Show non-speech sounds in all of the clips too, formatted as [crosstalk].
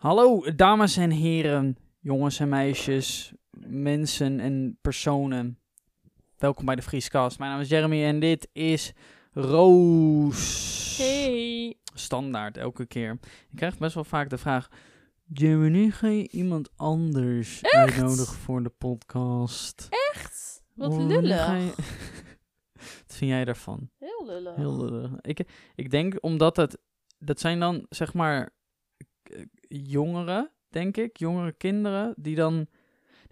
Hallo, dames en heren, jongens en meisjes, mensen en personen. Welkom bij de Vrieskast. Mijn naam is Jeremy en dit is Roos. Hey. Standaard, elke keer. Ik krijg best wel vaak de vraag... Jeremy, ga je iemand anders Echt? uitnodigen voor de podcast? Echt? Wat ga lullig. je- [laughs] Wat vind jij daarvan? Heel lullig. Heel lullig. Ik, ik denk omdat het... Dat zijn dan, zeg maar, jongeren, denk ik. Jongere kinderen, die dan...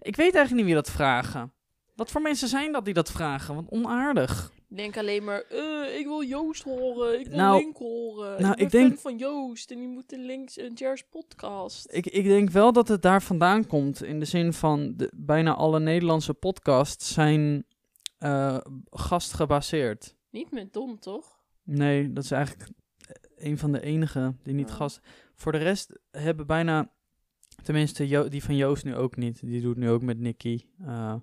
Ik weet eigenlijk niet wie dat vragen. Wat voor mensen zijn dat die dat vragen? Want onaardig. Ik denk alleen maar, eh, ik wil Joost horen, ik wil Nou, Link horen. nou, ik ben ik denk- fan van Joost en die moet in Links een Jers podcast. Ik, ik denk wel dat het daar vandaan komt. In de zin van, de, bijna alle Nederlandse podcasts zijn eh, gastgebaseerd. Niet met Don, toch? Nee, dat is eigenlijk een van de enige die niet Oh. gast... Voor de rest hebben bijna... Tenminste, Jo- die van Joost nu ook niet. Die doet nu ook met Nicky. eh.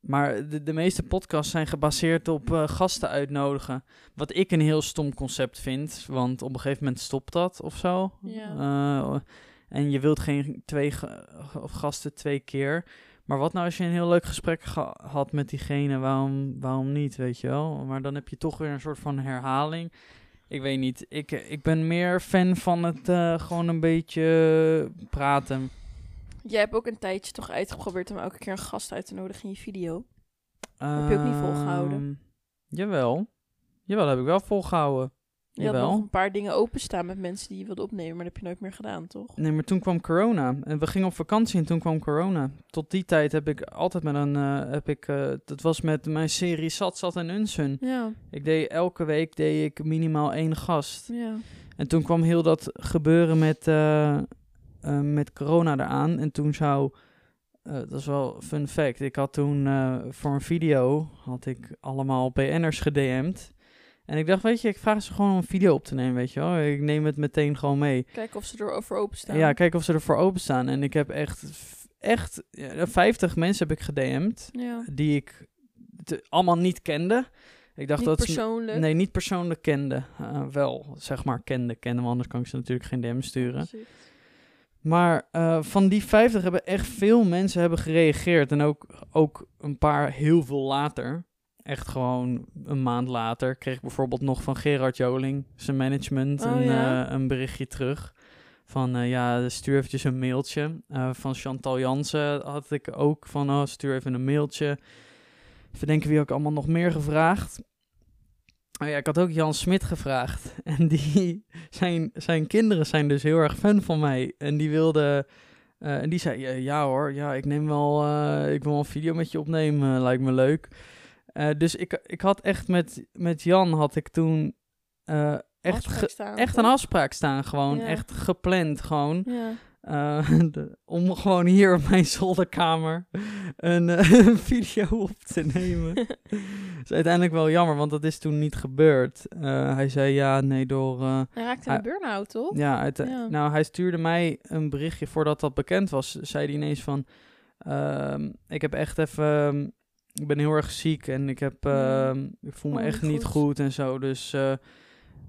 maar de, de meeste podcasts zijn gebaseerd op eh, gasten uitnodigen. Wat ik een heel stom concept vind. Want op een gegeven moment stopt dat of zo. Ja. Eh, en je wilt geen twee of gasten twee keer. Maar wat nou als je een heel leuk gesprek ge- had met diegene? Waarom, waarom niet, weet je wel? Maar dan heb je toch weer een soort van herhaling. Ik weet niet. Ik, ik ben meer fan van het eh, gewoon een beetje praten. Jij hebt ook een tijdje toch uitgeprobeerd om elke keer een gast uit te nodigen in je video. Heb je ook niet volgehouden? Ehm, Jawel. Jawel, heb ik wel volgehouden. Je had nog een paar dingen openstaan met mensen die je wilde opnemen, maar dat heb je nooit meer gedaan, toch? Nee, maar toen kwam corona. En we gingen op vakantie en toen kwam corona. Tot die tijd heb ik altijd met een... eh, heb ik, eh, dat was met mijn serie Zat, Zat en Unsun. Ja, Ik deed elke week deed ik minimaal één gast. ja. En toen kwam heel dat gebeuren met, eh, met corona eraan. En toen zou... dat is wel een fun fact. Ik had toen voor een video... had ik allemaal BN'ers gedM'd. En ik dacht, weet je, ik vraag ze gewoon om een video op te nemen, weet je wel. Ik neem het meteen gewoon mee. Kijken of ze erover openstaan. Ja, kijken of ze ervoor openstaan. En ik heb echt, echt ja, 50 mensen heb ik gedM'd. Ja. Die ik allemaal niet kende. Ik dacht Niet dat ze... Nee, niet persoonlijk kende. Eh, wel, zeg maar, kende, kende. Want anders kan ik ze natuurlijk geen DM sturen. Maar eh, van die 50 hebben echt veel mensen hebben gereageerd. En ook, ook een paar heel veel later. Echt gewoon een maand later kreeg ik bijvoorbeeld nog van Gerard Joling, zijn management, Oh, een, ja? eh, een berichtje terug. Van eh, ja, stuur eventjes een mailtje. Eh, van Chantal Jansen had ik ook van oh, stuur even een mailtje. Even denken wie ook allemaal nog meer gevraagd. Oh ja, ik had ook Jan Smit gevraagd. [laughs] En die, zijn, zijn kinderen zijn dus heel erg fan van mij. En die wilde... en die zei, ja, ja hoor, ja, ik neem wel... ik wil wel een video met je opnemen, lijkt me leuk. Eh, dus ik, ik had echt met, met Jan had ik toen... eh, echt, Afspraak ge- staan, echt een afspraak staan, gewoon. Ja. Echt gepland, gewoon. Ja. Eh, [laughs] de- om gewoon hier op mijn zolderkamer een, [laughs] een video op te nemen. dat [laughs] is uiteindelijk wel jammer, want dat is toen niet gebeurd. Hij zei ja, nee, door... Hij raakte Hij- een burn-out, toch? ja, uit, Ja. nou, hij stuurde mij een berichtje voordat dat bekend was. Zei hij ineens van, ehm, ik heb echt even, ik ben heel erg ziek en ik heb, Ja. ehm, ik voel me Oh, echt niet goed. goed en zo. Dus eh, eh,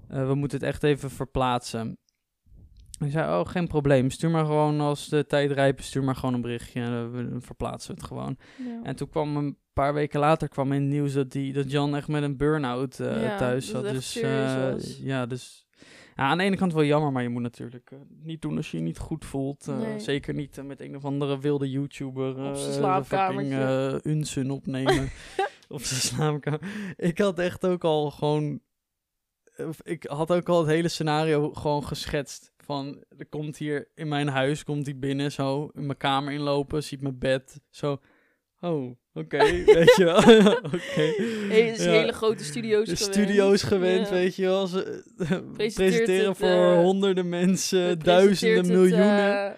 we moeten het echt even verplaatsen. Ik zei, oh, geen probleem. Stuur maar gewoon als de tijd rijp is, stuur maar gewoon een berichtje en eh, we verplaatsen het gewoon. Ja. En toen kwam een paar weken later kwam in het nieuws dat, die, dat Jan echt met een burn-out Ja, thuis zat. Dus ja, dus ja, aan de ene kant wel jammer, maar je moet natuurlijk eh, niet doen als je je niet goed voelt. Eh, Nee. Zeker niet eh, met een of andere wilde YouTuber Op zijn slaapkamertje. fucking opnemen. [laughs] op zijn slaapkamer. Ik had echt ook al gewoon... Ik had ook al het hele scenario gewoon geschetst. Van, er komt hier in mijn huis, komt hij binnen zo, in mijn kamer inlopen, ziet mijn bed, zo... Oh, oké, weet je wel. [laughs] oké. Hey, het is Ja. hele grote studio's De gewend. studio's gewend, Ja. weet je wel. Ze eh, presenteren het, voor eh, honderden mensen, duizenden, het, miljoenen.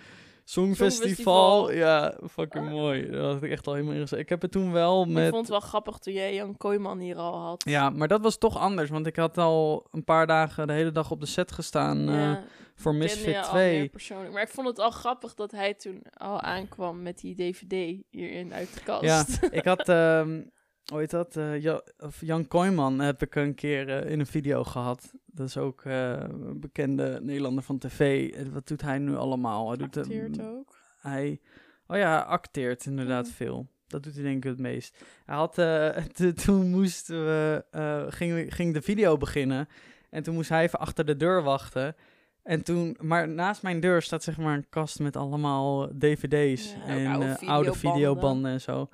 Eh, Songfestival, Songfestival. ja, fucking mooi. Dat had ik echt al helemaal ingezet. Ik heb het toen wel Ik met... vond het wel grappig toen jij Jan Kooijman hier al had. Ja, maar dat was toch anders, want ik had al een paar dagen de hele dag op de set gestaan eh, Ja, voor kende Misfit je al 2. meer persoonlijk. Maar ik vond het al grappig dat hij toen al aankwam met die DVD hierin uit de kast. Ja, ik had, [laughs] ehm, hoe heet dat? Eh, ja, of Jan Kooijman heb ik een keer eh, in een video gehad. Dat is ook eh, een bekende Nederlander van tv. Wat doet hij nu allemaal? Hij doet, Acteert ook. Hij, oh ja, acteert inderdaad Ja. veel. Dat doet hij denk ik het meest. Hij had, [laughs] toen moesten we, ging, ging de video beginnen. En toen moest hij even achter de deur wachten. En toen, maar naast mijn deur staat zeg maar een kast met allemaal dvd's Ja, en oude videobanden en zo.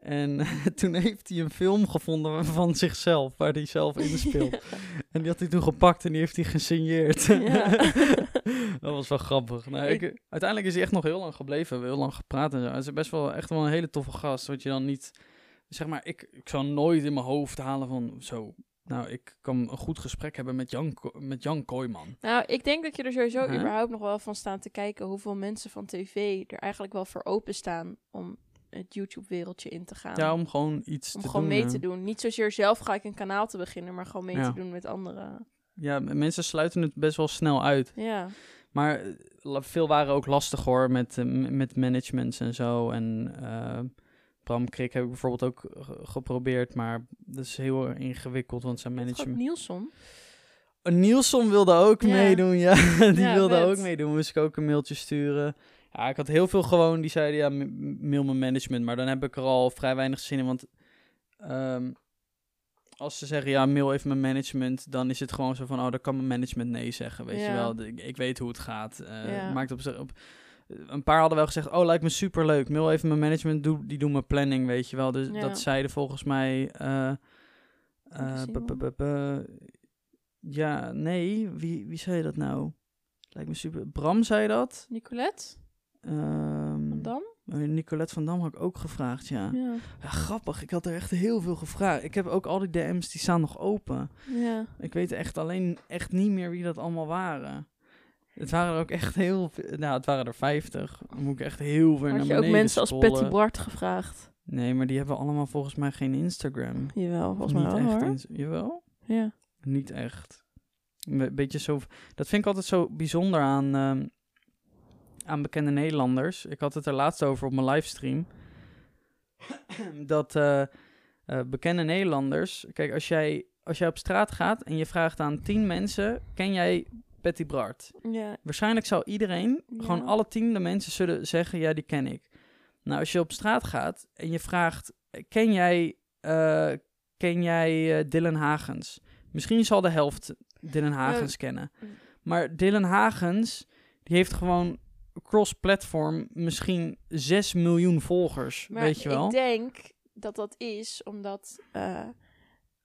En [laughs] toen heeft hij een film gevonden van zichzelf, waar hij zelf in speelt. [laughs] en die had hij toen gepakt en die heeft hij gesigneerd. Ja. [laughs] dat was wel grappig. Nou, ik, uiteindelijk is hij echt nog heel lang gebleven. We hebben heel lang gepraat en zo. Hij is best wel echt wel een hele toffe gast. Wat je dan niet... Zeg maar, ik, ik zou nooit in mijn hoofd halen van zo... Nou, ik kan een goed gesprek hebben met Jan, met Jan Kooijman. Nou, ik denk dat je er sowieso Huh? überhaupt nog wel van staat te kijken hoeveel mensen van tv er eigenlijk wel voor openstaan om het YouTube-wereldje in te gaan. Ja, om gewoon iets om te gewoon doen. mee hè. te doen. Niet zozeer zelf ga ik een kanaal te beginnen, maar gewoon mee Ja. te doen met anderen. Ja, mensen sluiten het best wel snel uit. Ja, Maar eh, veel waren ook lastig hoor, met, eh, met managements en zo. En eh, Bram Krik heb ik bijvoorbeeld ook ge- geprobeerd, maar dat is heel ingewikkeld, want zijn management... Nielsen. Uh, Nielsen wilde ook Ja. meedoen, ja. [laughs] die Ja, wilde vet. ook meedoen. Moest ik ook een mailtje sturen. Ja, ik had heel veel gewoon die zeiden, ja, mail mijn management. Maar dan heb ik er al vrij weinig zin in, want ehm, als ze zeggen, ja, mail even mijn management, dan is het gewoon zo van, oh, dan kan mijn management nee zeggen, weet je wel. Ik, ik weet hoe het gaat. Ja. Maakt op, zich- op een paar hadden wel gezegd, oh, lijkt me super leuk. Mail even mijn management, doe, die doen mijn planning, weet je wel. Dus Ja. dat zeiden volgens mij... eh, eh, ja, nee, wie, wie zei dat nou? Lijkt me super. Bram zei dat. Nicolette Ehm, van Dam? eh, Nicolette van Dam had ik ook gevraagd, ja. Ja. ja. Grappig, ik had er echt heel veel gevraagd. Ik heb ook al die DM's, die staan nog open. ja. Ik weet echt alleen echt niet meer wie dat allemaal waren. Het waren er ook echt heel veel. Nou, het waren er 50. Dan moet ik echt heel ver naar Had je ook beneden mensen als. Patty Bart gevraagd? Nee, maar die hebben allemaal volgens mij geen Instagram. Jawel, volgens mij wel echt. hoor. ins- Jawel? Ja. Niet echt. Een beetje zo. Dat vind ik altijd zo bijzonder aan, ehm, aan bekende Nederlanders. Ik had het er laatst over op mijn livestream. dat eh, eh, bekende Nederlanders. Kijk, als jij, als jij op straat gaat en je vraagt aan tien mensen: ken jij Patty Bart? ja. Waarschijnlijk zou iedereen, Ja. gewoon alle tien de mensen zullen zeggen: ja, die ken ik. Nou, als je op straat gaat en je vraagt: ken jij, eh, ken jij Dylan Hagens? Misschien zal de helft Dylan Hagens kennen. Maar Dylan Hagens, die heeft gewoon cross-platform misschien 6 miljoen volgers, Maar weet je wel? ik denk dat dat is omdat eh,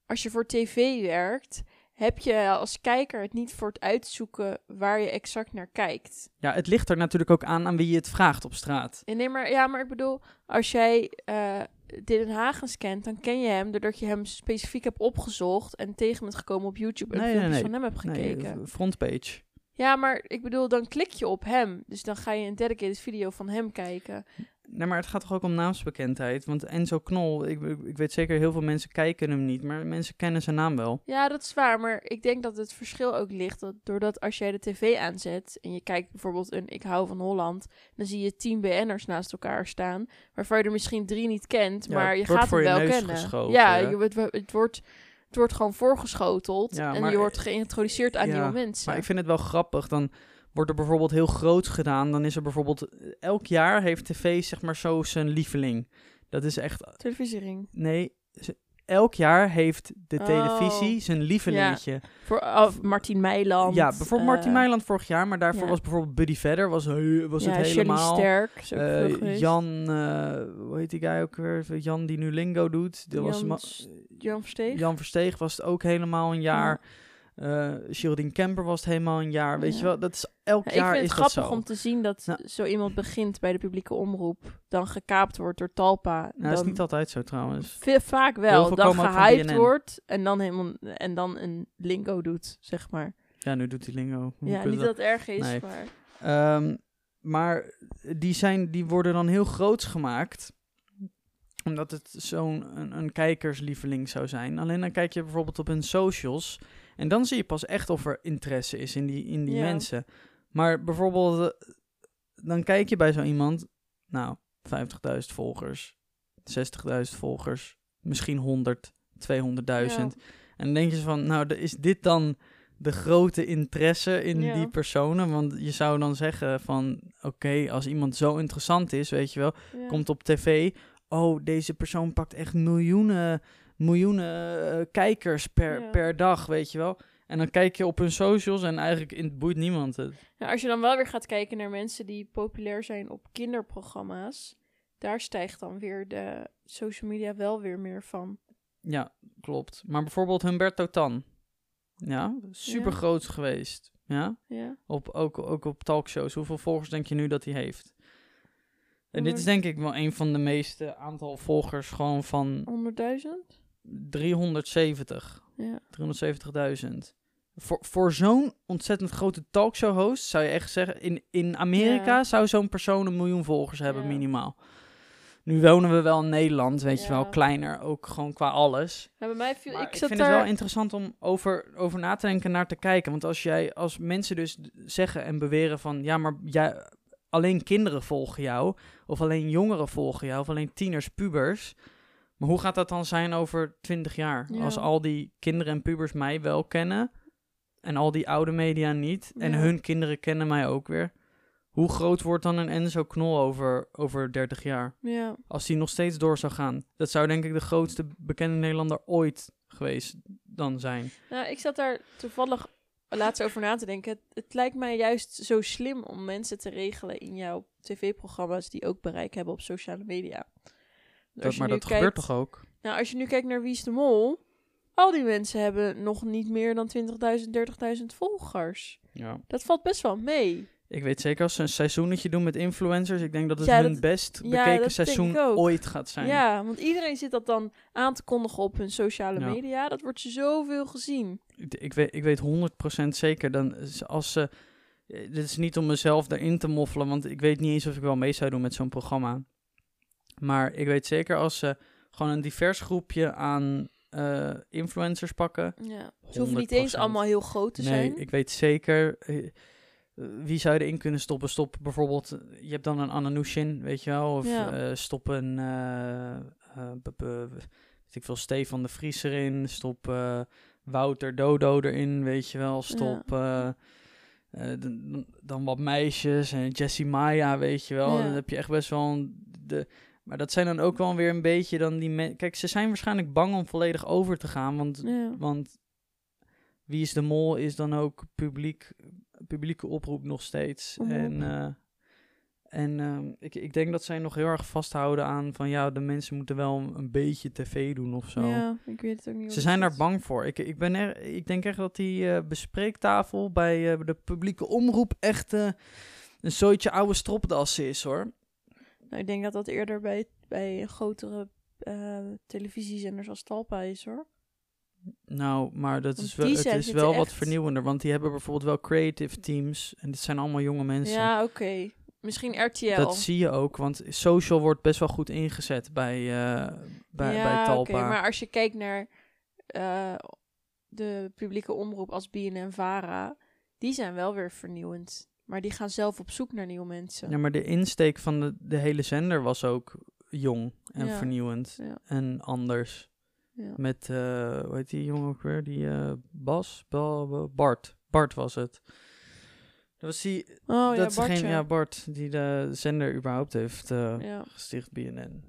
als je voor tv werkt, heb je als kijker het niet voor het uitzoeken waar je exact naar kijkt. Ja, het ligt er natuurlijk ook aan aan wie je het vraagt op straat. En nee, maar, ja, maar ik bedoel, als jij eh Dylan Hagens kent, dan ken je hem doordat je hem specifiek hebt opgezocht en tegen bent gekomen op YouTube en Nee, nee, filmpjes nee. van hem hebt gekeken. frontpage. Ja, maar ik bedoel, dan klik je op hem. Dus dan ga je een dedicated video van hem kijken. Nee, maar het gaat toch ook om naamsbekendheid? Want Enzo Knol, ik, ik, weet zeker heel veel mensen kijken hem niet, maar mensen kennen zijn naam wel. Ja, dat is waar. Maar ik denk dat het verschil ook ligt. Dat doordat als jij de tv aanzet en je kijkt bijvoorbeeld een Ik hou van Holland, dan zie je tien BN'ers naast elkaar staan, waarvan je er misschien drie niet kent, maar je wordt gaat voor hem je wel neus kennen. geschoven, ja, het, het wordt, het wordt gewoon voorgeschoteld Ja, en maar- je wordt geïntroduceerd aan Ja, nieuwe mensen. Maar ik vind het wel grappig. Dan wordt er bijvoorbeeld heel groots gedaan. Dan is er bijvoorbeeld... eh, Elk jaar heeft tv zeg maar zo zijn lieveling. Dat is echt... Televisiering. Nee, elk jaar heeft de Oh. televisie zijn lievelingetje. Voor oh, Martien Meiland. Ja, bijvoorbeeld Martin eh, Meiland vorig jaar. Maar daarvoor ja. was bijvoorbeeld Buddy Vedder. Was, was ja, het helemaal... Sterk. Is ook Eh. Jan, eh, hoe heet die guy ook weer? Jan die nu Lingo doet. Dat was Jan ma- S- Jan Versteeg. Jan Versteeg was het ook helemaal een jaar. Geraldine Kemper was het helemaal een jaar. Weet Ja. je wel, dat is elk Ja, ik jaar vind is het grappig zo. om te zien dat zo iemand begint bij de publieke omroep, dan gekaapt wordt door Talpa. Nou, dan dat is niet altijd zo trouwens. vaak wel, dan gehyped wordt en dan, helemaal, en dan een lingo doet, zeg maar. Ja, nu doet hij Lingo. Hoe ja, niet dat het erg is, Nee. maar... Ehm, maar die, zijn, die worden dan heel groots gemaakt. Omdat het zo'n een, een kijkerslieveling zou zijn. Alleen dan kijk je bijvoorbeeld op hun socials. En dan zie je pas echt of er interesse is in die, in die Ja. mensen. Maar bijvoorbeeld, eh, dan kijk je bij zo iemand. Nou, 50.000 volgers. 60.000 volgers. misschien 100, 200.000. Ja. En dan denk je van, nou, is dit dan de grote interesse in Ja. die personen? Want je zou dan zeggen van, oké, als iemand zo interessant is, weet je wel, komt op tv, oh, deze persoon pakt echt miljoenen, miljoenen eh, kijkers per, Ja. per dag, weet je wel. En dan kijk je op hun socials en eigenlijk in, boeit niemand het. Nou, als je dan wel weer gaat kijken naar mensen die populair zijn op kinderprogramma's, daar stijgt dan weer de social media wel weer meer van. Ja, klopt. Maar bijvoorbeeld Humberto Tan. Ja, super groot geweest. Ja, Ja, op, ook, ook op talkshows. Hoeveel volgers denk je nu dat hij heeft? En dit is denk ik wel een van de meeste aantal volgers gewoon van 100.000? 370. Ja. 370.000. Voor, voor zo'n ontzettend grote talkshow-host zou je echt zeggen... In, in Amerika Ja. zou zo'n persoon een miljoen volgers hebben, Ja. minimaal. Nu wonen we wel in Nederland, weet je wel, kleiner, ook gewoon qua alles. Bij mij viel, Maar ik vind daar... het wel interessant om over, over na te denken en naar te kijken. Want als jij, als mensen dus zeggen en beweren van, ja, maar jij, alleen kinderen volgen jou, of alleen jongeren volgen jou, of alleen tieners, pubers. Maar hoe gaat dat dan zijn over 20 jaar? Ja. Als al die kinderen en pubers mij wel kennen en al die oude media niet, en Ja. hun kinderen kennen mij ook weer. Hoe groot wordt dan een Enzo Knol over, over 30 jaar? Ja, Als die nog steeds door zou gaan. Dat zou denk ik de grootste bekende Nederlander ooit geweest dan zijn. nou, ik zat daar toevallig laatst over na te denken. Het, het lijkt mij juist zo slim om mensen te regelen in jouw tv-programma's die ook bereik hebben op sociale media. Dat, maar dat gebeurt toch ook? Nou, als je nu kijkt naar Wie is de Mol, al die mensen hebben nog niet meer dan 20.000, 30.000 volgers. Ja. Dat valt best wel mee. Ik weet zeker als ze een seizoenetje doen met influencers. Ik denk dat het Ja, hun dat- best bekeken seizoen ooit gaat zijn. Ja, want iedereen zit dat dan aan te kondigen op hun sociale Ja. media. Dat wordt zoveel gezien. Ik, ik weet, ik weet 100% zeker. Dan, als ze, eh, dit is niet om mezelf erin te moffelen, want ik weet niet eens of ik wel mee zou doen met zo'n programma. Maar ik weet zeker als ze gewoon een divers groepje aan eh, influencers pakken. Ja. Ze hoeven niet eens 100%. allemaal heel groot te nee, zijn. ik weet zeker. eh, wie zou je erin kunnen stoppen? Stop bijvoorbeeld, je hebt dan een Ananushin, weet je wel? Of Ja. eh, stop een, weet ik veel, Stefan de Vries erin. Stop Wouter Dodo erin, weet je wel? Stop dan, dan wat meisjes en Jessie Maya, weet je wel? Ja. Dan heb je echt best wel een, de... Maar dat zijn dan ook wel weer een beetje dan die... men- Kijk, ze zijn waarschijnlijk bang om volledig over te gaan, want Ja. want Wie is de Mol is dan ook publiek, publieke oproep nog steeds. En, eh, en ehm, ik, ik denk dat zij nog heel erg vasthouden aan van ja, de mensen moeten wel een, beetje tv doen of zo. Ja, ik weet het ook niet. Ze zijn daar bang voor. Ik, ik, ben er, ik denk echt dat die eh, bespreektafel bij eh, de publieke omroep echt een zooitje oude stropdas is hoor. Nou, ik denk dat dat eerder bij, bij grotere eh, televisiezenders als Talpa is, hoor. Nou, maar dat Want is wel, het is wel wat vernieuwender. Want die hebben bijvoorbeeld wel creative teams. En dit zijn allemaal jonge mensen. Ja, oké. Misschien RTL. Dat zie je ook, want social wordt best wel goed ingezet bij, eh, bij, ja, bij Talpa. maar als je kijkt naar eh, de publieke omroep als BNN-Vara, die zijn wel weer vernieuwend. Maar die gaan zelf op zoek naar nieuwe mensen. Ja, maar de insteek van de, de hele zender was ook jong en Ja. vernieuwend Ja. en anders. Ja. Met, eh hoe heet die jongen ook weer? Die eh, Bas? Ba- Ba- Bart. Bart was het. Dat was die, Oh dat Bartje. ja, Bart, die de zender überhaupt heeft eh, gesticht, BNN.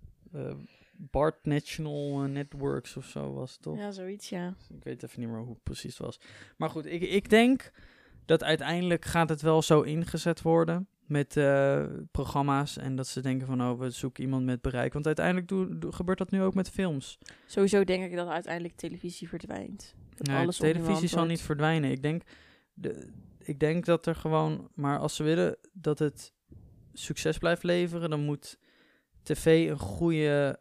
Bart National Networks of zo was het toch? ja, zoiets, ja. Ik weet even niet meer hoe het precies was. Maar goed, ik, ik denk dat uiteindelijk gaat het wel zo ingezet worden met eh, programma's. En dat ze denken van, oh, we zoeken iemand met bereik. Want uiteindelijk gebeurt dat nu ook met films. Sowieso denk ik dat uiteindelijk televisie verdwijnt. Dat Nee, alles televisie zal niet verdwijnen. Ik denk, de, ik denk dat er gewoon... Maar als ze willen dat het succes blijft leveren... dan moet tv een goede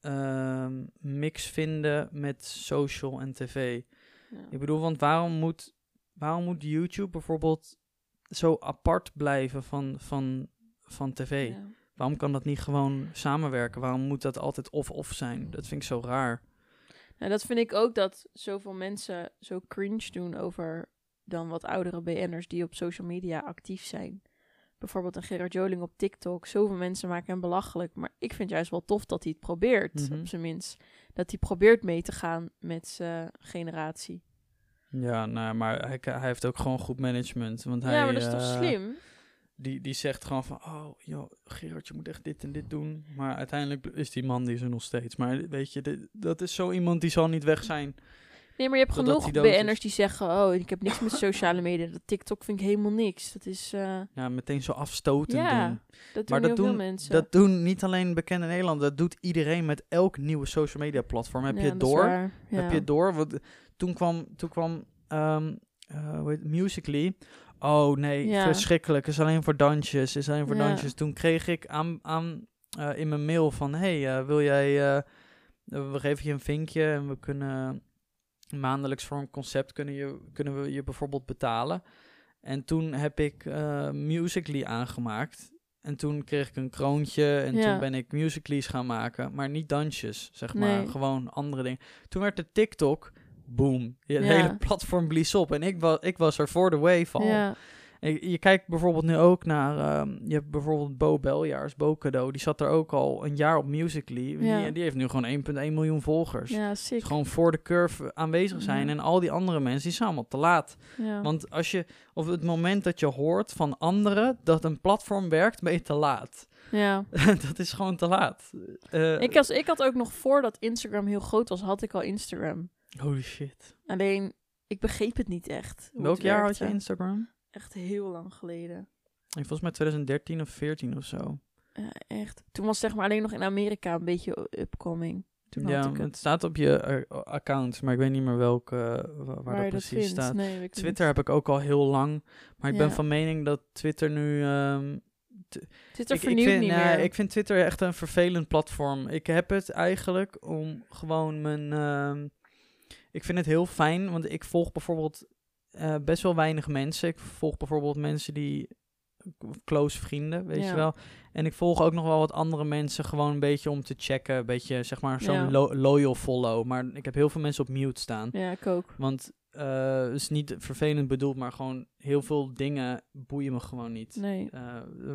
ehm, mix vinden met social en tv. Ja. Ik bedoel, want waarom moet, waarom moet YouTube bijvoorbeeld zo apart blijven van, van, van tv? Ja. Waarom kan dat niet gewoon samenwerken? Waarom moet dat altijd of-of zijn? Dat vind ik zo raar. Nou, dat vind ik ook dat zoveel mensen zo cringe doen over dan wat oudere BN'ers die op social media actief zijn. bijvoorbeeld een Gerard Joling op TikTok. Zoveel mensen maken hem belachelijk. Maar ik vind juist wel tof dat hij het probeert, Mhm. op zijn minst. Dat hij probeert mee te gaan met zijn generatie. Ja, nou, maar hij, hij heeft ook gewoon goed management. Want hij, ja, maar dat is toch eh, slim? Die, die zegt gewoon van, oh, joh, Gerard, je moet echt dit en dit doen. Maar uiteindelijk is die man die is er nog steeds. Maar weet je, dit- dat is zo iemand die zal niet weg zijn. Nee, maar je hebt Totdat genoeg hij dood is. BN'ers die zeggen... oh, ik heb niks met sociale media. Dat TikTok vind ik helemaal niks. Dat is... eh, Ja, meteen zo afstoten Ja, doen. dat doen Maar heel dat veel doen, mensen. dat doen niet alleen bekende Nederlanders, dat doet iedereen met elk nieuwe social media platform. Heb Ja, je het dat is door? waar. Ja. Heb je het door? Want toen kwam, toen kwam ehm eh, hoe heet het, Musical.ly. Oh nee, Ja. verschrikkelijk. Is alleen voor dansjes. Is alleen voor Ja. dansjes. Toen kreeg ik aan, aan eh, in mijn mail van, hey, eh, wil jij, eh, eh, we geven je een vinkje en we kunnen maandelijks voor een concept kunnen, je, kunnen we je bijvoorbeeld betalen. En toen heb ik eh Musical.ly aangemaakt. En toen kreeg ik een kroontje en Ja. toen ben ik Musical.ly's gaan maken. Maar niet dansjes, zeg maar. Nee. Gewoon andere dingen. Toen werd de TikTok, boom. Het Ja. hele platform blies op. En ik, was ik was er voor de wave al. Ja, Je, je kijkt bijvoorbeeld nu ook naar... ehm, je hebt bijvoorbeeld Bo Beljaars, Bo Cadeau. Die zat er ook al een jaar op Musical.ly. Ja. Die, die heeft nu gewoon 1,1 miljoen volgers. ja, sick. Dus gewoon voor de curve aanwezig zijn. En al die andere mensen, die zijn allemaal te laat. Ja. Want als je, op het moment dat je hoort van anderen dat een platform werkt, ben je te laat. ja. [laughs] dat is gewoon te laat. Eh, Ik, als, ik had ook nog voordat Instagram heel groot was, had ik al Instagram. Holy shit. Alleen, ik begreep het niet echt. Welk jaar had je Instagram? Echt heel lang geleden. Ik volgens mij 2013 of 14 of zo. Ja, echt. Toen was zeg maar alleen nog in Amerika een beetje upcoming. Toen ja, ik het. het staat op je eh, account, maar ik weet niet meer welke, eh, wa- waar, Waar dat precies vindt. staat. Nee, ik Twitter heb ik ook al heel lang, maar ik ben van mening dat Twitter nu... ehm. Twitter ik, ik, vernieuwt vind, niet meer. ik vind Twitter echt een vervelend platform. Ik heb het eigenlijk om gewoon mijn... ehm, ik vind het heel fijn, want ik volg bijvoorbeeld eh, best wel weinig mensen. Ik volg bijvoorbeeld mensen die close vrienden, weet Ja. je wel. En ik volg ook nog wel wat andere mensen gewoon een beetje om te checken. Een beetje, zeg maar, zo'n Ja. lo- loyal follow. Maar ik heb heel veel mensen op mute staan. Ja, ik ook. Want eh, het is niet vervelend bedoeld, maar gewoon heel veel dingen boeien me gewoon niet. Nee. Eh,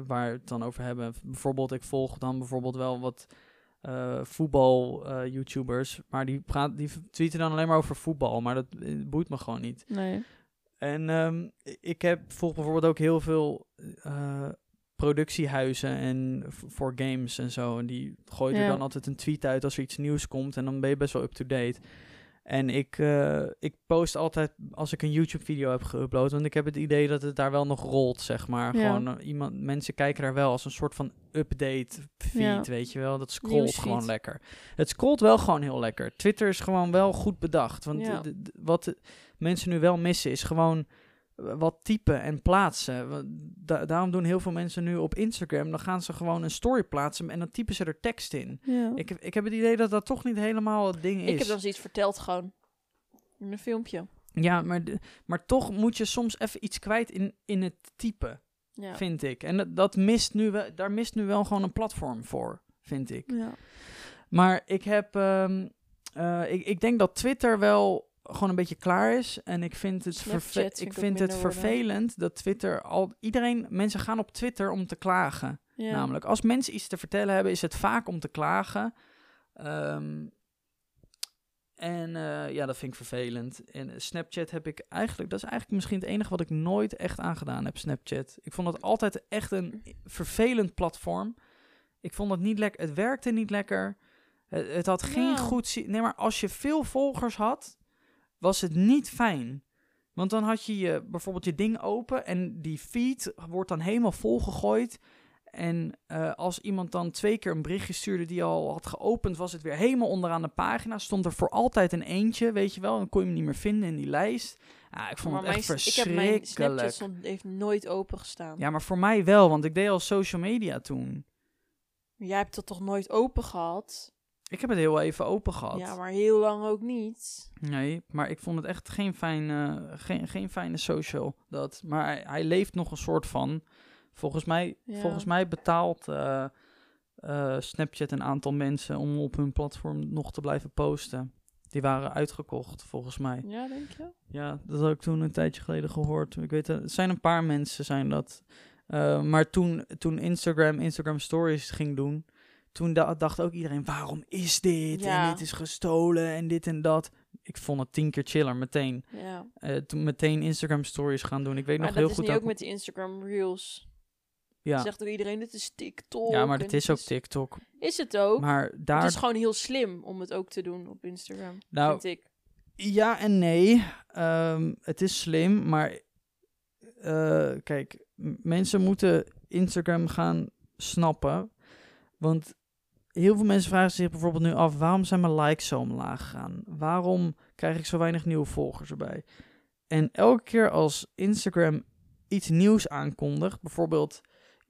waar we het dan over hebben. Bijvoorbeeld, ik volg dan bijvoorbeeld wel wat eh, voetbal-YouTubers. maar die, praat, die tweeten dan alleen maar over voetbal. Maar dat eh, boeit me gewoon niet. Nee. En ehm, ik heb volg bijvoorbeeld ook heel veel eh, productiehuizen en voor games en zo. En die gooien er dan altijd een tweet uit als er iets nieuws komt. En dan ben je best wel up-to-date. En ik, eh, ik post altijd als ik een YouTube-video heb geüpload. Want ik heb het idee dat het daar wel nog rolt, zeg maar. Ja. Gewoon eh, iemand, mensen kijken daar wel als een soort van update feed, Ja. weet je wel. Dat scrolt gewoon lekker. Het scrolt wel gewoon heel lekker. Twitter is gewoon wel goed bedacht. Want wat mensen nu wel missen is gewoon eh, wat typen en plaatsen. Da- daarom doen heel veel mensen nu op Instagram. Dan gaan ze gewoon een story plaatsen en dan typen ze er tekst in. Ja. Ik, heb- ik heb het idee dat dat toch niet helemaal het ding is. Ik heb dan zoiets verteld gewoon. In een filmpje. Ja, maar, maar toch moet je soms even iets kwijt in, in het typen, Ja. vind ik. En dat, dat mist nu wel, daar mist nu wel gewoon een platform voor, vind ik. ja. Maar ik heb, ehm, eh, ik, ik denk dat Twitter wel gewoon een beetje klaar is. En ik vind het, verve- vind ik vind het worden. vervelend dat Twitter al, iedereen, mensen gaan op Twitter om te klagen. Ja. Namelijk, als mensen iets te vertellen hebben, is het vaak om te klagen. Ehm, en eh, ja, dat vind ik vervelend. En Snapchat heb ik eigenlijk, dat is eigenlijk misschien het enige wat ik nooit echt aangedaan heb, Snapchat. Ik vond het altijd echt een vervelend platform. Ik vond het niet lekker, het werkte niet lekker. Het, het had geen Ja. goed... zi- Nee, maar als je veel volgers had, was het niet fijn. Want dan had je, je bijvoorbeeld je ding open en die feed wordt dan helemaal volgegooid. En eh, als iemand dan twee keer een berichtje stuurde die al had geopend, was het weer helemaal onderaan de pagina. Stond er voor altijd een eentje, weet je wel. Dan kon je hem niet meer vinden in die lijst. Ja, ik vond Maar het echt mijn- ik heb mijn Snapchat verschrikkelijk. stond, heeft nooit open gestaan. Ja, maar voor mij wel, want ik deed al social media toen. Jij hebt dat toch nooit open gehad? Ik heb het heel even open gehad. Ja, maar heel lang ook niet. Nee, maar ik vond het echt geen, fijne, geen, geen fijne social. Dat. Maar hij, hij leeft nog een soort van. Volgens mij, Ja. volgens mij betaalt eh, eh, Snapchat een aantal mensen om op hun platform nog te blijven posten. Die waren uitgekocht, volgens mij. Ja, denk je? Ja, dat had ik toen een tijdje geleden gehoord. Ik weet, het het zijn een paar mensen, zijn dat. Eh, maar toen, toen Instagram Instagram Stories ging doen, toen da- dacht ook iedereen, waarom is dit? Ja. En dit is gestolen en dit en dat. Ik vond het tien keer chiller meteen. Ja. Eh, toen meteen Instagram Stories gaan doen. Ik weet Maar nog dat heel is goed nu ook dat- met die Instagram Reels. ja. Zegt ook iedereen, dit is TikTok. ja, maar het is ook is- TikTok. Is het ook? Maar daar, Het is gewoon heel slim om het ook te doen op Instagram, Nou, vind ik. Ja en nee. Ehm, het is slim, maar eh, kijk, mensen moeten Instagram gaan snappen. Want heel veel mensen vragen zich bijvoorbeeld nu af: waarom zijn mijn likes zo omlaag gegaan? Waarom krijg ik zo weinig nieuwe volgers erbij? En elke keer als Instagram iets nieuws aankondigt, bijvoorbeeld,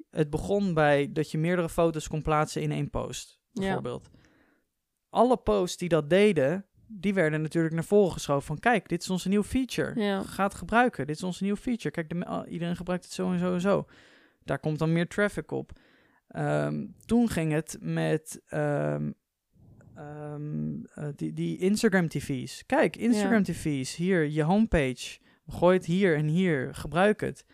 het begon bij dat je meerdere foto's kon plaatsen in één post, Ja. bijvoorbeeld. Alle posts die dat deden, die werden natuurlijk naar voren geschoven van kijk, dit is onze nieuwe feature. Ja. Ga het gebruiken. Dit is onze nieuwe feature. Kijk, de, iedereen gebruikt het zo en zo en zo. Daar komt dan meer traffic op. Ehm, toen ging het met ehm, ehm, eh, die, die Instagram TV's. Kijk, Instagram TV's. Hier, je homepage. Gooi het hier en hier. Gebruik het.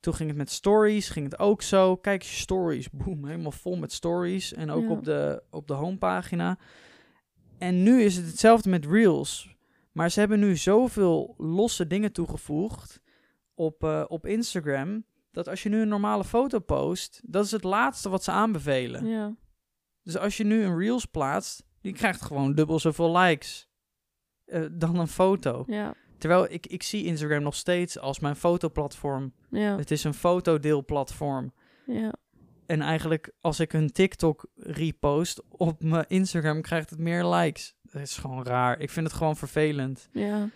Toen ging het met stories. Ging het ook zo. Kijk, stories. [laughs] Boom, helemaal vol met stories. En ook Ja. op, de, op de homepagina. En nu is het hetzelfde met Reels. Maar ze hebben nu zoveel losse dingen toegevoegd op, eh, op Instagram. Dat als je nu een normale foto post, dat is het laatste wat ze aanbevelen. Ja. Dus als je nu een Reels plaatst, die krijgt gewoon dubbel zoveel likes eh, dan een foto. Ja. Terwijl ik, ik zie Instagram nog steeds als mijn fotoplatform. Ja. Het is een fotodeelplatform. Ja. En eigenlijk als ik een TikTok repost op mijn Instagram, krijgt het meer likes. Dat is gewoon raar. Ik vind het gewoon vervelend. Ja.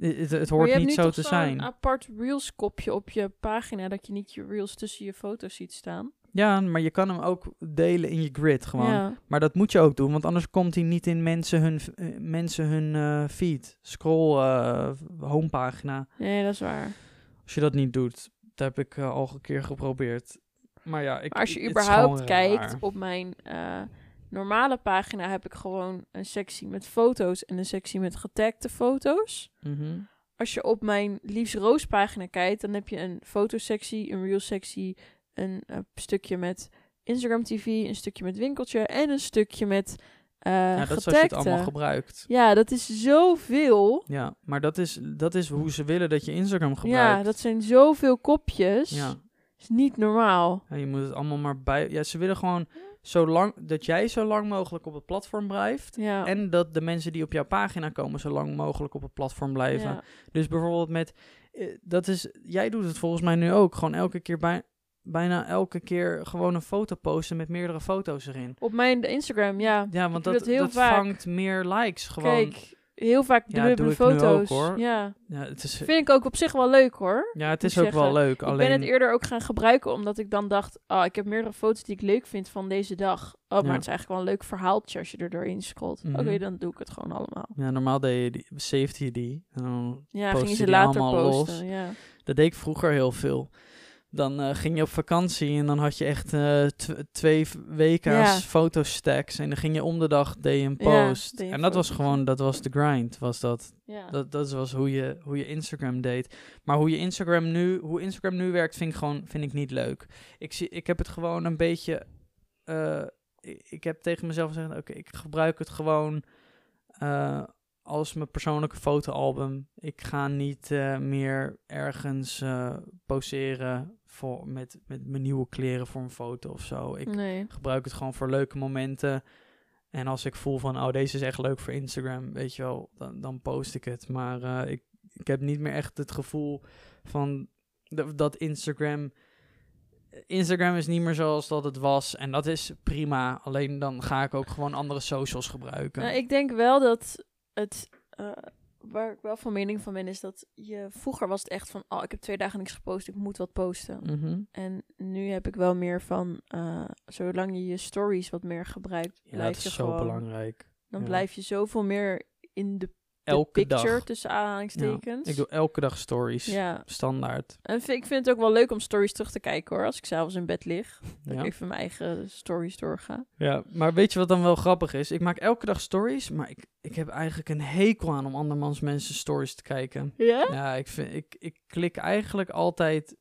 Het, het, hoort je hebt niet zo te zijn. apart Reels kopje op je pagina, dat je niet je Reels tussen je foto's ziet staan. Ja, maar je kan hem ook delen in je grid gewoon. Ja. Maar dat moet je ook doen, want anders komt hij niet in mensen hun, eh, mensen hun eh, feed. Scroll eh, homepagina. Nee, dat is waar. Als je dat niet doet, dat heb ik al een keer geprobeerd. Maar ja, ik, Maar als je überhaupt kijkt raar. op mijn normale pagina, heb ik gewoon een sectie met foto's en een sectie met getagde foto's. Mhm. Als je op mijn Liefs Roos pagina kijkt, dan heb je een fotosectie, een reel sectie, een eh, stukje met Instagram TV, een stukje met winkeltje en een stukje met eh Ja, dat is als je het getagde. allemaal gebruikt. Ja, dat is zoveel. Ja, maar dat is, dat is hoe ze willen dat je Instagram gebruikt. Ja, dat zijn zoveel kopjes. Ja. is niet normaal. Ja, je moet het allemaal maar bij... Ja, ze willen gewoon zolang, dat jij zo lang mogelijk op het platform blijft. Ja. En dat de mensen die op jouw pagina komen zo lang mogelijk op het platform blijven. Ja. Dus bijvoorbeeld met... eh, dat is, jij doet het volgens mij nu ook. Gewoon elke keer bij, bijna elke keer gewoon een foto posten met meerdere foto's erin. Op mijn Instagram, ja. Ja, want dat, dat vangt meer likes gewoon. Kijk, heel vaak Ja, ook, foto's. Ja. Ja, het is, Vind ik ook op zich wel leuk hoor. ja, het is ook wel leuk. Ik Alleen, ben het eerder ook gaan gebruiken omdat ik dan dacht, oh, ik heb meerdere foto's die ik leuk vind van deze dag. Oh, maar Ja. het is eigenlijk wel een leuk verhaaltje als je er doorheen scrolt. Mhm. Oké, dan doe ik het gewoon allemaal. ja, normaal deed je die, je die. En dan Ja, gingen je ze later posten. los? Ja. Dat deed ik vroeger heel veel. Dan eh, ging je op vakantie en dan had je echt eh, tw- twee WK's Ja. fotostacks. En dan ging je om de dag deed je een post. en dat was gewoon, dat was de grind. Was dat. Ja. Dat, dat was hoe je, hoe je Instagram deed. Maar hoe je Instagram nu, hoe Instagram nu werkt, vind ik gewoon vind ik niet leuk. Ik, zie, ik heb het gewoon een beetje. eh, ik, ik heb tegen mezelf gezegd: oké, ik gebruik het gewoon als mijn persoonlijke fotoalbum. Ik ga niet meer ergens poseren voor, met, met mijn nieuwe kleren voor een foto of zo. Ik nee. gebruik het gewoon voor leuke momenten. En als ik voel van, oh, deze is echt leuk voor Instagram, weet je wel, dan, dan post ik het. Maar eh, ik, ik heb niet meer echt het gevoel van dat, dat Instagram... Instagram is niet meer zoals dat het was. En dat is prima. Alleen dan ga ik ook gewoon andere socials gebruiken. Nou, ik denk wel dat het, eh, waar ik wel van mening van ben, is dat je vroeger was het echt van, oh, ik heb twee dagen niks gepost, ik moet wat posten. Mhm. En nu heb ik wel meer van, eh, zolang je je stories wat meer gebruikt, Ja, blijf dat je is zo gewoon, belangrijk. dan ja. blijf je zoveel meer in de Elke picture dag. tussen aanhalingstekens. Ik doe elke dag stories. ja, Standaard. en vind- ik vind het ook wel leuk om stories terug te kijken hoor, als ik s'avonds in bed lig. [laughs] Dat Ja. ik even mijn eigen stories doorga. Ja, maar weet je wat dan wel grappig is? Ik maak elke dag stories, maar ik, ik heb eigenlijk een hekel aan om andermans mensen stories te kijken. Ja? Ja, ik, vind, ik, ik klik eigenlijk altijd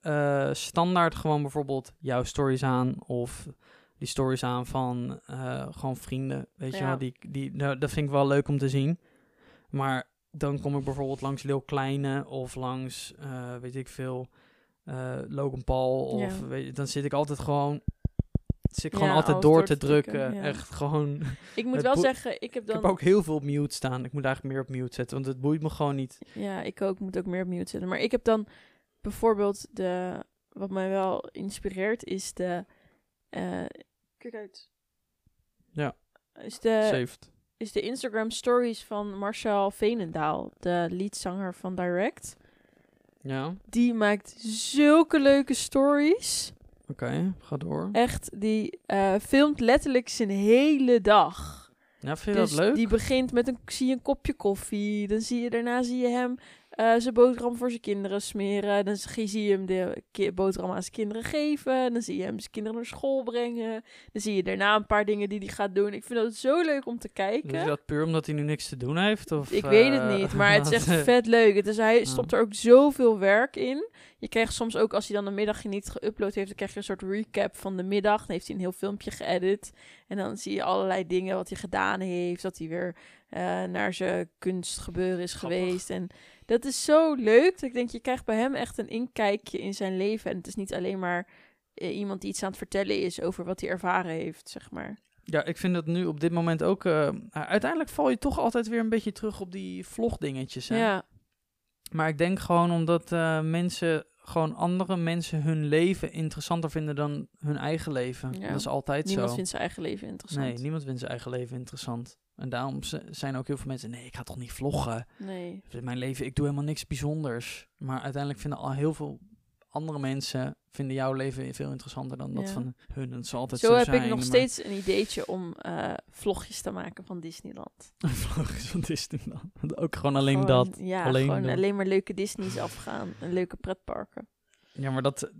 eh, standaard gewoon bijvoorbeeld jouw stories aan of die stories aan van eh, gewoon vrienden, weet je wel. Die, die, nou, dat vind ik wel leuk om te zien. Maar dan kom ik bijvoorbeeld langs Lil Kleine of langs, eh, weet ik veel, eh, Logan Paul. Of Ja. weet je, dan zit ik altijd gewoon, zit ik gewoon Ja, altijd door door te te drukken. drukken, ja. Echt gewoon. [laughs] Ik moet wel zeggen, ik heb Ik dan... heb ook heel veel op mute staan. Ik moet eigenlijk meer op mute zetten, want het boeit me gewoon niet. Ja, ik ook. moet ook meer op mute zetten. Maar ik heb dan bijvoorbeeld de... Wat mij wel inspireert is de... eh, kijk uit. Ja. Is de, Saved. Is de Instagram stories van Marcel Veenendaal, de leadzanger van Direct. Ja, Die maakt zulke leuke stories. oké, ga door. Echt, die eh, filmt letterlijk zijn hele dag. Ja, vind je dus dat leuk? die begint met een, zie je een kopje koffie. Dan zie je, daarna zie je hem eh, zijn boterham voor zijn kinderen smeren. Dan zie je hem de boterham aan zijn kinderen geven. Dan zie je hem zijn kinderen naar school brengen. Dan zie je daarna een paar dingen die hij gaat doen. Ik vind dat zo leuk om te kijken. Je dat puur omdat hij nu niks te doen heeft? Of, Ik weet het eh, niet, maar het is echt [laughs] vet leuk. Het is, hij stopt er ook zoveel werk in. Je krijgt soms ook, als hij dan de middag niet geüpload heeft, dan krijg je een soort recap van de middag. Dan heeft hij een heel filmpje geëdit. En dan zie je allerlei dingen wat hij gedaan heeft. Dat hij weer eh, naar zijn kunstgebeuren is Grappig. geweest. En dat is zo leuk. Dat ik denk, je krijgt bij hem echt een inkijkje in zijn leven. En het is niet alleen maar eh, iemand die iets aan het vertellen is over wat hij ervaren heeft, zeg maar. Ja, ik vind dat nu op dit moment ook... eh, uiteindelijk val je toch altijd weer een beetje terug op die vlogdingetjes. Hè? Ja, Maar ik denk gewoon omdat eh, mensen... Gewoon andere mensen hun leven interessanter vinden dan hun eigen leven. Ja. Dat is altijd niemand zo. vindt zijn eigen leven interessant. Nee, niemand vindt zijn eigen leven interessant. En daarom zijn ook heel veel mensen... Nee, ik ga toch niet vloggen. Nee. Mijn leven, ik doe helemaal niks bijzonders. Maar uiteindelijk vinden al heel veel andere mensen... vinden jouw leven veel interessanter dan dat van hun. Dat zal altijd Zo, zo, heb zijn. ik nog maar- steeds een ideetje om eh, vlogjes te maken van Disneyland. [laughs] Vlogjes van Disneyland. Ook gewoon alleen Gewoon- dat. Ja, alleen gewoon alleen maar leuke Disney's afgaan. En leuke pretparken. Ja, maar dat,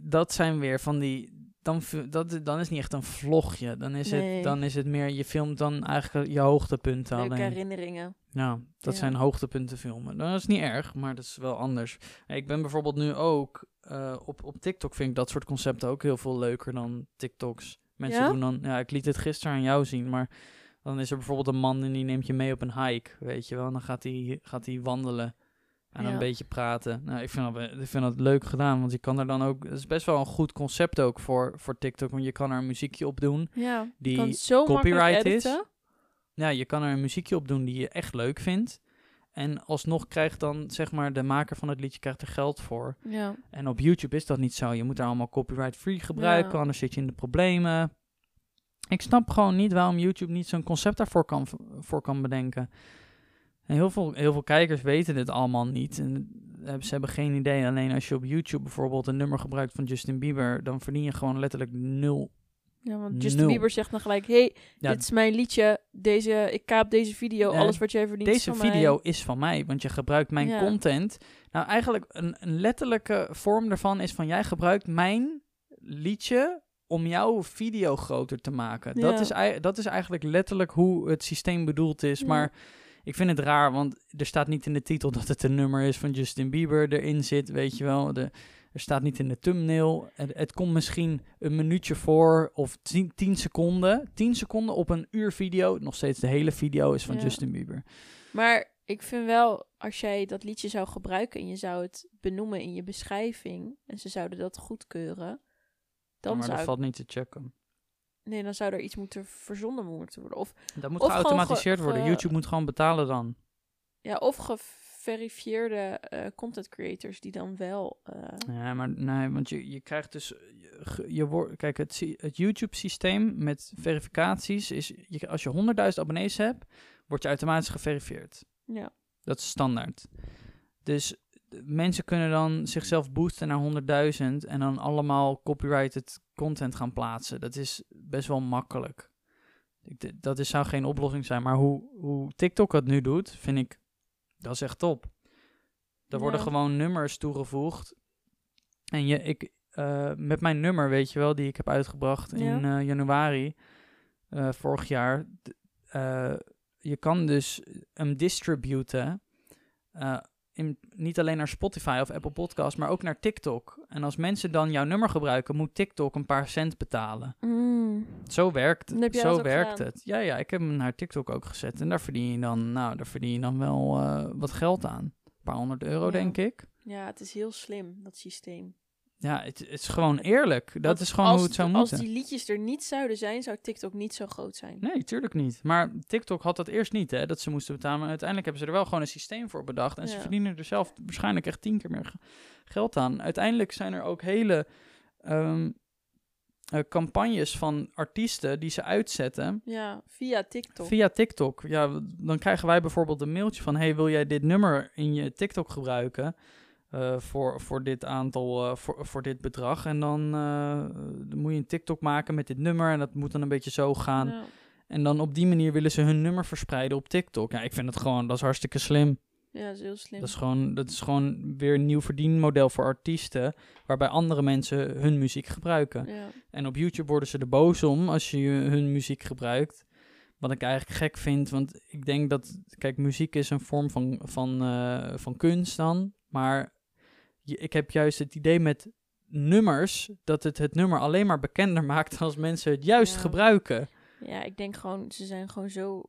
dat zijn weer van die... Dan, dat, dan is het niet echt een vlogje. Dan is, Nee. het, dan is het meer... Je filmt dan eigenlijk je hoogtepunten Leuke alleen. herinneringen. Ja, dat Ja. zijn hoogtepunten filmen. Dat is niet erg, maar dat is wel anders. Ik ben bijvoorbeeld nu ook... eh, op, op TikTok vind ik dat soort concepten ook heel veel leuker dan TikToks. Mensen Ja? doen dan... Ja, ik liet het gisteren aan jou zien, maar... Dan is er bijvoorbeeld een man en die neemt je mee op een hike, weet je wel. En dan gaat hij, gaat hij wandelen en Ja. een beetje praten. Nou, ik vind, dat, ik vind dat leuk gedaan, want je kan er dan ook... Het is best wel een goed concept ook voor, voor TikTok, want je kan er een muziekje op doen. Ja, Die kan zo copyright is. Ja, je kan er een muziekje op doen die je echt leuk vindt. En alsnog krijgt dan, zeg maar, de maker van het liedje krijgt er geld voor. Ja, En op YouTube is dat niet zo. Je moet daar allemaal copyright-free gebruiken, Ja. anders zit je in de problemen. Ik snap gewoon niet waarom YouTube niet zo'n concept daarvoor kan, voor kan bedenken. En heel, veel, heel veel kijkers weten dit allemaal niet. En eh, ze hebben geen idee. Alleen als je op YouTube bijvoorbeeld een nummer gebruikt van Justin Bieber, dan verdien je gewoon letterlijk nul. ja want Justin Nul. Bieber zegt dan gelijk... hey, Ja, dit is mijn liedje. Deze, ik kaap deze video. Alles wat jij verdient is Deze van video mij. is van mij, want je gebruikt mijn Ja. content. Nou, eigenlijk een, een letterlijke vorm daarvan is van jij gebruikt mijn liedje om jouw video groter te maken. Dat, is, dat is eigenlijk letterlijk hoe het systeem bedoeld is. Ja. Maar ik vind het raar, want er staat niet in de titel dat het een nummer is van Justin Bieber erin zit, weet je wel. De, er staat niet in de thumbnail. Het, het komt misschien een minuutje voor of 10 10 seconden. 10 seconden op een uur video. Nog steeds de hele video is van Ja. Justin Bieber. Maar ik vind wel, als jij dat liedje zou gebruiken en je zou het benoemen in je beschrijving en ze zouden dat goedkeuren, dan maar zou dat ik- valt niet te checken. Nee, dan zou er iets moeten verzonnen moeten worden. Of, Dat moet Of geautomatiseerd ge- worden. ge- YouTube moet gewoon betalen dan. ja, of geverifieerde eh, content creators die dan wel. eh, Ja, maar nee, want je, je krijgt dus... Je, wordt, kijk, het, het YouTube-systeem met verificaties is... Je, als je 100.000 abonnees hebt, word je automatisch geverifieerd. ja. Dat is standaard. Dus mensen kunnen dan zichzelf boosten naar 100.000 en dan allemaal copyrighted content gaan plaatsen. Dat is best wel makkelijk. Ik, dat is, zou geen oplossing zijn. Maar hoe, hoe TikTok het nu doet, vind ik, dat is echt top. Er worden Ja. gewoon nummers toegevoegd. En je, ik, eh, met mijn nummer, weet je wel, die ik heb uitgebracht in eh, januari eh, vorig jaar. je kan dus hem distributen in, niet alleen naar Spotify of Apple Podcast, maar ook naar TikTok. En als mensen dan jouw nummer gebruiken, moet TikTok een paar cent betalen. Mm. Zo werkt, dat zo werkt gedaan? het. Ja, ja, ik heb hem naar TikTok ook gezet. En daar verdien je dan, nou, daar verdien je dan wel eh, wat geld aan. Een paar honderd euro, Ja. denk ik. Ja, het is heel slim, dat systeem. Ja, het, het is gewoon eerlijk. Dat Want is gewoon als, hoe het zou Als moeten. die liedjes er niet zouden zijn, zou TikTok niet zo groot zijn. Nee, tuurlijk niet. Maar TikTok had dat eerst niet, hè, dat ze moesten betalen. Maar uiteindelijk hebben ze er wel gewoon een systeem voor bedacht. En ze verdienen er zelf waarschijnlijk echt tien keer meer ge- geld aan. Uiteindelijk zijn er ook hele ehm, eh, campagnes van artiesten die ze uitzetten Ja, via TikTok. via TikTok. Ja, dan krijgen wij bijvoorbeeld een mailtje van... hey, wil jij dit nummer in je TikTok gebruiken... eh, voor, voor dit aantal, eh, voor, voor dit bedrag. En dan, eh, dan moet je een TikTok maken met dit nummer. En dat moet dan een beetje zo gaan. Ja. En dan op die manier willen ze hun nummer verspreiden op TikTok. Ja, ik vind het gewoon, dat is hartstikke slim. ja, dat is heel slim. Dat is gewoon, dat is gewoon weer een nieuw verdienmodel voor artiesten. Waarbij andere mensen hun muziek gebruiken. ja. En op YouTube worden ze er boos om als je hun muziek gebruikt. Wat ik eigenlijk gek vind, want ik denk dat, kijk, muziek is een vorm van, van, van kunst dan. Maar ik heb juist het idee met nummers, dat het het nummer alleen maar bekender [laughs] maakt als mensen het juist Ja. gebruiken. ja, ik denk gewoon, ze zijn gewoon zo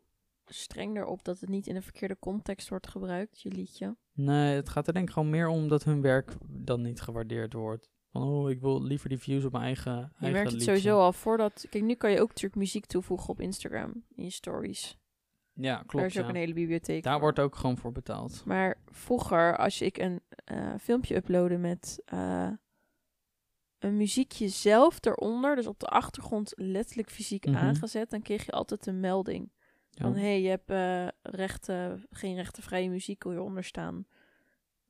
streng erop dat het niet in een verkeerde context wordt gebruikt, je liedje. Nee, het gaat er denk ik gewoon meer om dat hun werk dan niet gewaardeerd wordt. Van, oh, ik wil liever die views op mijn eigen, Je eigen merkt het liedje. sowieso al voordat... Kijk, nu kan je ook natuurlijk muziek toevoegen op Instagram, in je stories. Ja, Daar klopt. is ook ja. een hele bibliotheek Daar voor. wordt ook gewoon voor betaald. Maar vroeger, als ik een eh, filmpje uploadde met eh, een muziekje zelf eronder, dus op de achtergrond letterlijk fysiek Mhm. aangezet, dan kreeg je altijd een melding. Ja. Van hé, hey, je hebt eh, rechten, geen rechtenvrije muziek hieronder staan.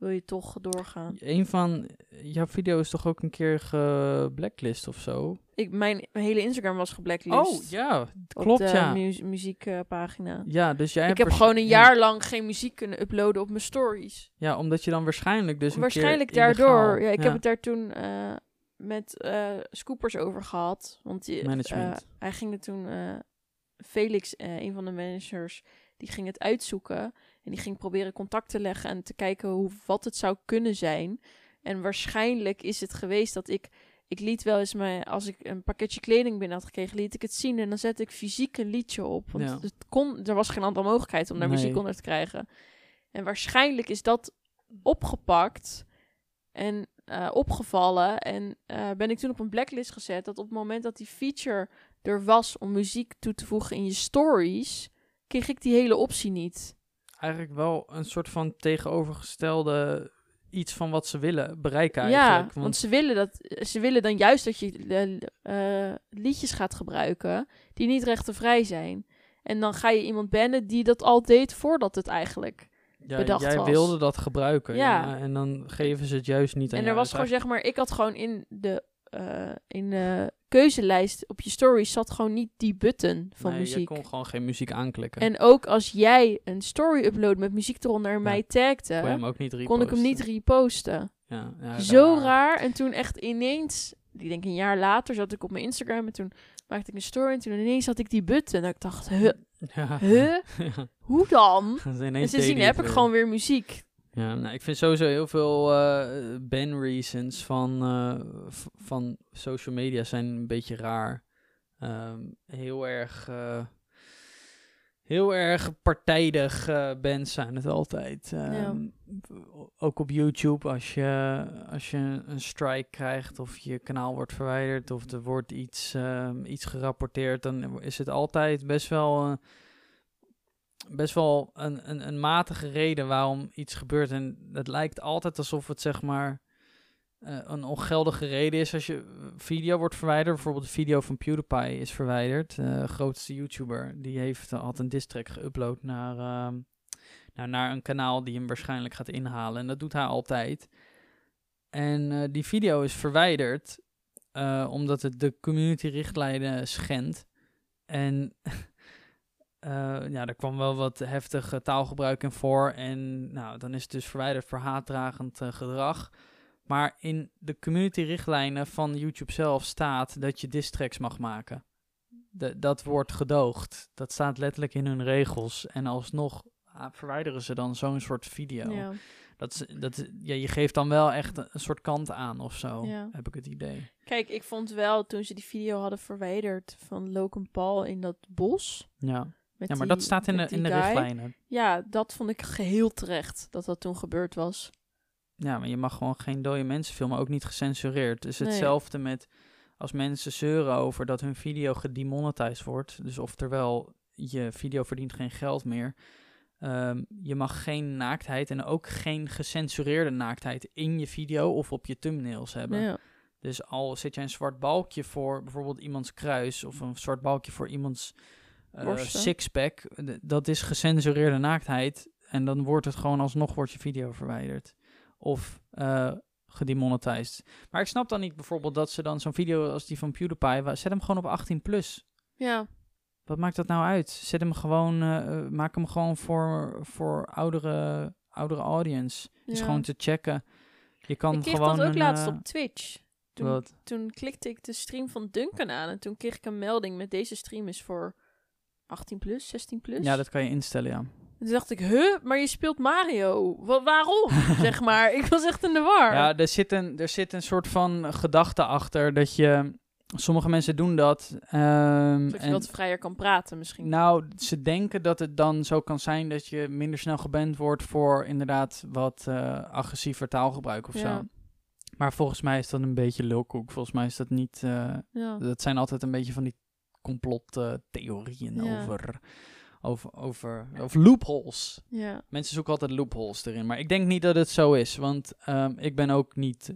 Wil je toch doorgaan? Een van jouw video's is toch ook een keer geblacklist of zo? Ik, mijn, hele Instagram was geblacklist. Oh, ja, op klopt de ja. mu- muziekpagina. Ja, dus jij ik heb gewoon een ja. jaar lang geen muziek kunnen uploaden op mijn stories. Ja, omdat je dan waarschijnlijk dus een Waarschijnlijk keer illegaal- daardoor. Ja, ik ja. heb het daar toen eh, met eh, Scoopers over gehad. Want die, Management. eh, hij ging er toen... Felix, een van de managers, die ging het uitzoeken. En die ging proberen contact te leggen en te kijken hoe, wat het zou kunnen zijn. En waarschijnlijk is het geweest dat ik... Ik liet wel eens mijn... Als ik een pakketje kleding binnen had gekregen, liet ik het zien. En dan zette ik fysiek een liedje op. Want Ja. het kon, er was geen andere mogelijkheid om daar Nee. muziek onder te krijgen. En waarschijnlijk is dat opgepakt en eh, opgevallen. En eh, ben ik toen op een blacklist gezet. Dat op het moment dat die feature er was om muziek toe te voegen in je stories, kreeg ik die hele optie niet. Eigenlijk wel een soort van tegenovergestelde iets van wat ze willen bereiken Ja, eigenlijk. want ze willen, dat, ze willen dan juist dat je eh, liedjes gaat gebruiken die niet rechtenvrij zijn. En dan ga je iemand bannen die dat al deed voordat het eigenlijk. ja, bedacht jij was. wilde dat gebruiken. Ja. Ja. en dan geven ze het juist niet aan En er jou. was gewoon zeg maar, ik had gewoon in de, eh, in de keuzelijst op je stories zat gewoon niet die button van nee, muziek. Je kon gewoon geen muziek aanklikken. En ook als jij een story upload met muziek eronder en Ja. mij kon tagde, hem ook niet kon ik hem niet reposten. Ja, ja, Zo raar. En toen echt ineens, ik denk een jaar later, zat ik op mijn Instagram en toen maakte ik een story en toen ineens had ik die button. En ik dacht, huh, Ja. huh? [laughs] Hoe dan? [laughs] En sindsdien heb ik weer. gewoon weer muziek. Ja, nou, ik vind sowieso heel veel eh ban reasons van, eh, van social media zijn een beetje raar. Ehm, heel erg, eh, heel erg partijdig bands zijn het altijd. Ehm, Ook op YouTube, als je, als je een strike krijgt of je kanaal wordt verwijderd of er wordt iets, ehm, iets gerapporteerd, dan is het altijd best wel... best wel een, een, een matige reden waarom iets gebeurt. En het lijkt altijd alsof het zeg maar eh, een ongeldige reden is als je video wordt verwijderd. Bijvoorbeeld de video van PewDiePie is verwijderd. De grootste YouTuber. Die heeft, eh, had een diss track geüpload naar, nou, naar een kanaal die hem waarschijnlijk gaat inhalen. En dat doet hij altijd. En die video is verwijderd omdat het de community richtlijnen schendt. En [laughs] ja, er kwam wel wat heftig eh, taalgebruik in voor. En nou, dan is het dus verwijderd voor haatdragend eh, gedrag. Maar in de community richtlijnen van YouTube zelf staat dat je diss tracks mag maken. De, dat wordt gedoogd. Dat staat letterlijk in hun regels. En alsnog ah, verwijderen ze dan zo'n soort video. Ja. Dat dat ja, je geeft dan wel echt een, een soort kant aan of zo, Ja. heb ik het idee. Kijk, ik vond wel toen ze die video hadden verwijderd van Logan Paul in dat bos. Ja, Met ja maar die- dat staat in de, in de guy. richtlijnen. Ja, dat vond ik geheel terecht dat dat toen gebeurd was. Ja, maar je mag gewoon geen dode mensen filmen, ook niet gecensureerd. Dus Nee. hetzelfde met als mensen zeuren over dat hun video gedemonetized wordt. Dus oftewel, je video verdient geen geld meer. Ehm, je mag geen naaktheid en ook geen gecensureerde naaktheid in je video of op je thumbnails hebben. Ja. Dus al zet jij een zwart balkje voor bijvoorbeeld iemands kruis of een zwart balkje voor iemands Borsten. sixpack, dat is gecensureerde naaktheid en dan wordt het gewoon alsnog wordt je video verwijderd of eh gedemonetized. Maar ik snap dan niet bijvoorbeeld dat ze dan zo'n video als die van PewDiePie, zet hem gewoon op 18 plus. ja. Wat maakt dat nou uit? Zet hem gewoon, eh, maak hem gewoon voor, voor oudere, oudere audience. Is gewoon te checken. Je kan ik kreeg gewoon dat ook een, laatst op Twitch. Toen, wat? toen klikte ik de stream van Duncan aan en toen kreeg ik een melding met deze stream is voor 18 plus, 16 plus. Ja, dat kan je instellen, ja. Toen dacht ik, huh, maar je speelt Mario. Wa- waarom? [laughs] zeg maar. Ik was echt in de war. Ja, er zit een, er zit een soort van gedachte achter dat je... Sommige mensen doen dat. ehm, je en- wat vrijer kan praten misschien. nou, ze denken dat het dan zo kan zijn dat je minder snel geband wordt voor inderdaad wat eh, agressiever taalgebruik of Ja. zo. Maar volgens mij is dat een beetje lulkoek. Volgens mij is dat niet... eh, ja. dat zijn altijd een beetje van die complottheorieën Ja. over, over, over, over loopholes. ja. Mensen zoeken altijd loopholes erin. Maar ik denk niet dat het zo is. Want ehm, ik ben ook niet.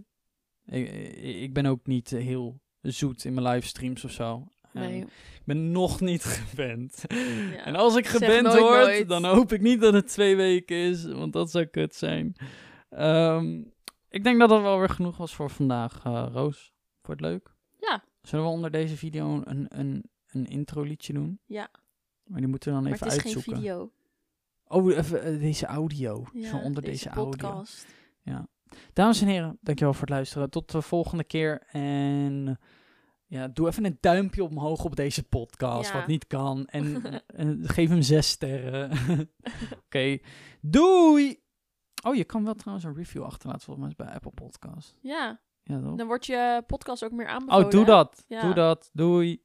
Ik, ik ben ook niet heel zoet in mijn livestreams of zo. Nee. Ik ben nog niet [laughs] gewend. Ja. En als ik geband word, nooit. dan hoop ik niet dat het twee weken is. Want dat zou kut zijn. Ehm, ik denk dat dat wel weer genoeg was voor vandaag, eh, Roos. Vond je het leuk? Ja. Zullen we onder deze video een, een, een intro liedje doen? Ja. Maar die moeten we dan Maar even het is uitzoeken. geen video. Oh, even eh, deze audio. Ja, Zo onder deze, audio. podcast. Dames en heren, dankjewel voor het luisteren. Tot de volgende keer. En ja, doe even een duimpje omhoog op deze podcast, Ja. wat niet kan. En, [laughs] en geef hem zes sterren. [laughs] Oké, doei! Oh, je kan wel trouwens een review achterlaten, volgens mij bij Apple Podcast. Ja, Ja, toch? dan wordt je podcast ook meer aanbevolen. Oh, doe dat. Ja. Doe dat. Doei.